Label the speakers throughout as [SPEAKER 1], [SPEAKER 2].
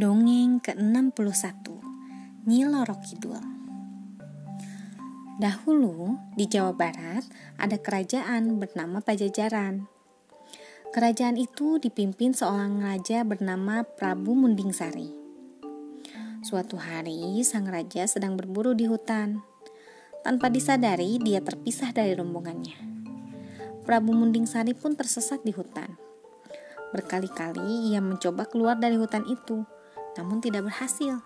[SPEAKER 1] Dongeng ke-61 Nyi Loro Kidul Dahulu di Jawa Barat ada kerajaan bernama Pajajaran. Kerajaan itu dipimpin seorang raja bernama Prabu Munding Sari. Suatu hari sang raja sedang berburu di hutan. Tanpa disadari dia terpisah dari rombongannya. Prabu Munding Sari pun tersesat di hutan. Berkali-kali ia mencoba keluar dari hutan itu, namun tidak berhasil.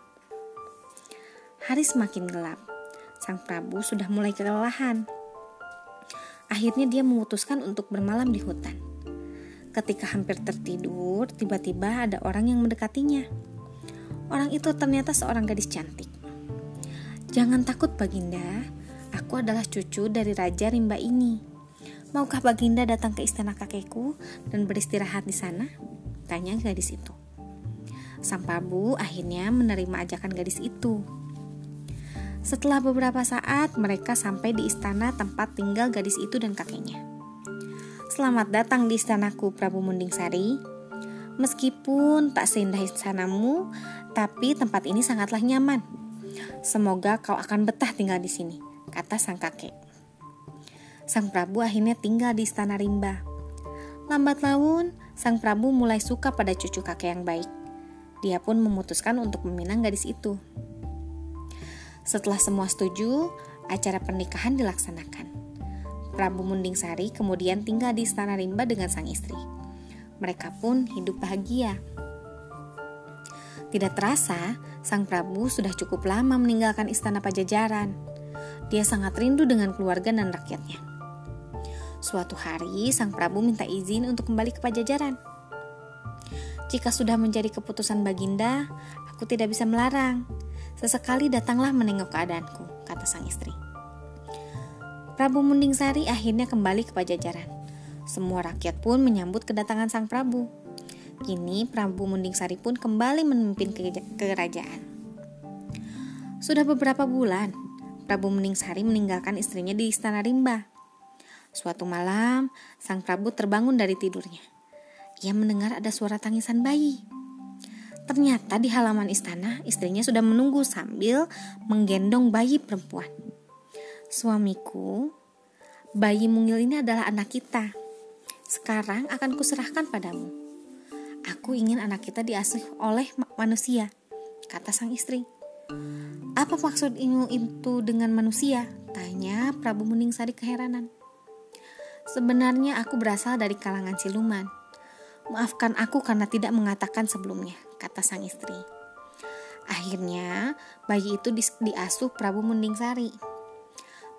[SPEAKER 1] Hari semakin gelap. Sang Prabu sudah mulai kelelahan. Akhirnya dia memutuskan untuk bermalam di hutan. Ketika hampir tertidur, tiba-tiba ada orang yang mendekatinya. Orang itu ternyata seorang gadis cantik. Jangan takut Baginda, aku adalah cucu dari Raja Rimba ini. Maukah Baginda datang ke istana kakekku dan beristirahat di sana? Tanya gadis itu. Sang Prabu akhirnya menerima ajakan gadis itu. Setelah beberapa saat, mereka sampai di istana tempat tinggal gadis itu dan kakeknya. Selamat datang di istanaku, Prabu Munding Sari. Meskipun tak seindah istanamu, tapi tempat ini sangatlah nyaman. Semoga kau akan betah tinggal di sini, kata sang kakek. Sang Prabu akhirnya tinggal di istana rimba. Lambat laun, sang Prabu mulai suka pada cucu kakek yang baik. Dia pun memutuskan untuk meminang gadis itu. Setelah semua setuju, acara pernikahan dilaksanakan. Prabu Munding Sari kemudian tinggal di istana rimba dengan sang istri. Mereka pun hidup bahagia. Tidak terasa, sang Prabu sudah cukup lama meninggalkan istana Pajajaran. Dia sangat rindu dengan keluarga dan rakyatnya. Suatu hari, sang Prabu minta izin untuk kembali ke Pajajaran. Jika sudah menjadi keputusan Baginda, aku tidak bisa melarang. Sesekali datanglah menengok keadaanku, kata sang istri. Prabu Munding Sari akhirnya kembali ke Pajajaran. Semua rakyat pun menyambut kedatangan sang Prabu. Kini Prabu Munding Sari pun kembali memimpin kerajaan. Sudah beberapa bulan, Prabu Munding Sari meninggalkan istrinya di istana Rimba. Suatu malam, sang Prabu terbangun dari tidurnya ia mendengar ada suara tangisan bayi. Ternyata di halaman istana, istrinya sudah menunggu sambil menggendong bayi perempuan. Suamiku, bayi mungil ini adalah anak kita. Sekarang akan kuserahkan padamu. Aku ingin anak kita diasuh oleh manusia, kata sang istri. Apa maksud itu dengan manusia? Tanya Prabu Sari keheranan. Sebenarnya aku berasal dari kalangan siluman Maafkan aku karena tidak mengatakan sebelumnya, kata sang istri. Akhirnya, bayi itu diasuh Prabu Munding Sari.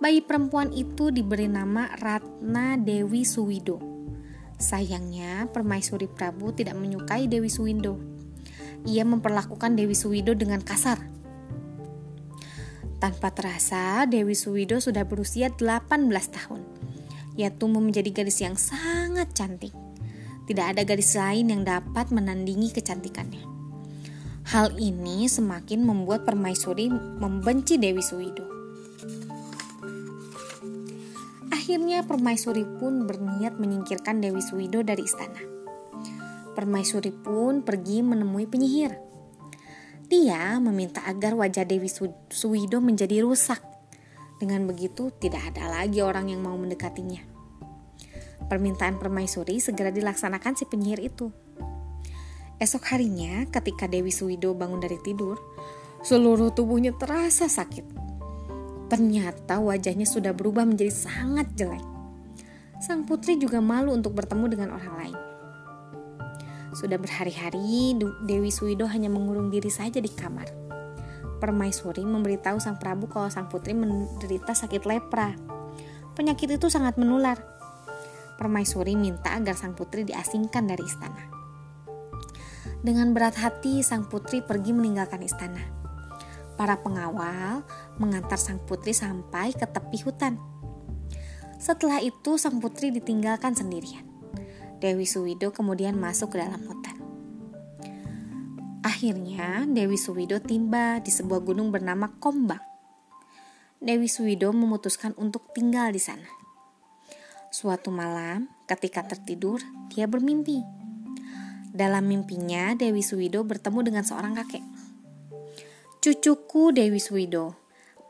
[SPEAKER 1] Bayi perempuan itu diberi nama Ratna Dewi Suwido. Sayangnya, permaisuri Prabu tidak menyukai Dewi Suwindo. Ia memperlakukan Dewi Suwido dengan kasar. Tanpa terasa, Dewi Suwido sudah berusia 18 tahun. Ia tumbuh menjadi gadis yang sangat cantik. Tidak ada gadis lain yang dapat menandingi kecantikannya. Hal ini semakin membuat permaisuri membenci Dewi Suwido. Akhirnya permaisuri pun berniat menyingkirkan Dewi Suwido dari istana. Permaisuri pun pergi menemui penyihir. Dia meminta agar wajah Dewi Suwido menjadi rusak. Dengan begitu, tidak ada lagi orang yang mau mendekatinya. Permintaan permaisuri segera dilaksanakan si penyihir itu. Esok harinya, ketika Dewi Suwido bangun dari tidur, seluruh tubuhnya terasa sakit. Ternyata wajahnya sudah berubah menjadi sangat jelek. Sang putri juga malu untuk bertemu dengan orang lain. Sudah berhari-hari, Dewi Suwido hanya mengurung diri saja di kamar. Permaisuri memberitahu sang Prabu kalau sang putri menderita sakit lepra. Penyakit itu sangat menular, Permaisuri minta agar sang putri diasingkan dari istana. Dengan berat hati, sang putri pergi meninggalkan istana. Para pengawal mengantar sang putri sampai ke tepi hutan. Setelah itu, sang putri ditinggalkan sendirian. Dewi Suwido kemudian masuk ke dalam hutan. Akhirnya, Dewi Suwido tiba di sebuah gunung bernama Kombang. Dewi Suwido memutuskan untuk tinggal di sana. Suatu malam, ketika tertidur, dia bermimpi. Dalam mimpinya, Dewi Suwido bertemu dengan seorang kakek. Cucuku Dewi Suwido,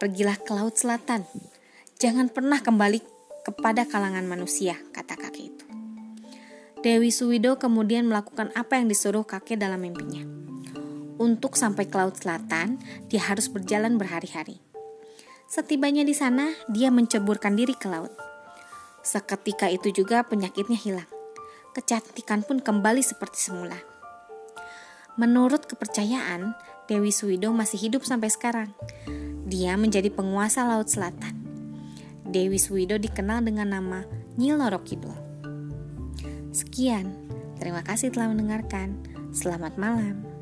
[SPEAKER 1] pergilah ke laut selatan. Jangan pernah kembali kepada kalangan manusia, kata kakek itu. Dewi Suwido kemudian melakukan apa yang disuruh kakek dalam mimpinya. Untuk sampai ke laut selatan, dia harus berjalan berhari-hari. Setibanya di sana, dia menceburkan diri ke laut. Seketika itu juga penyakitnya hilang kecantikan pun kembali seperti semula. Menurut kepercayaan, Dewi Suwido masih hidup sampai sekarang. Dia menjadi penguasa Laut Selatan. Dewi Suwido dikenal dengan nama Nyil Norokidul. Sekian, terima kasih telah mendengarkan. Selamat malam.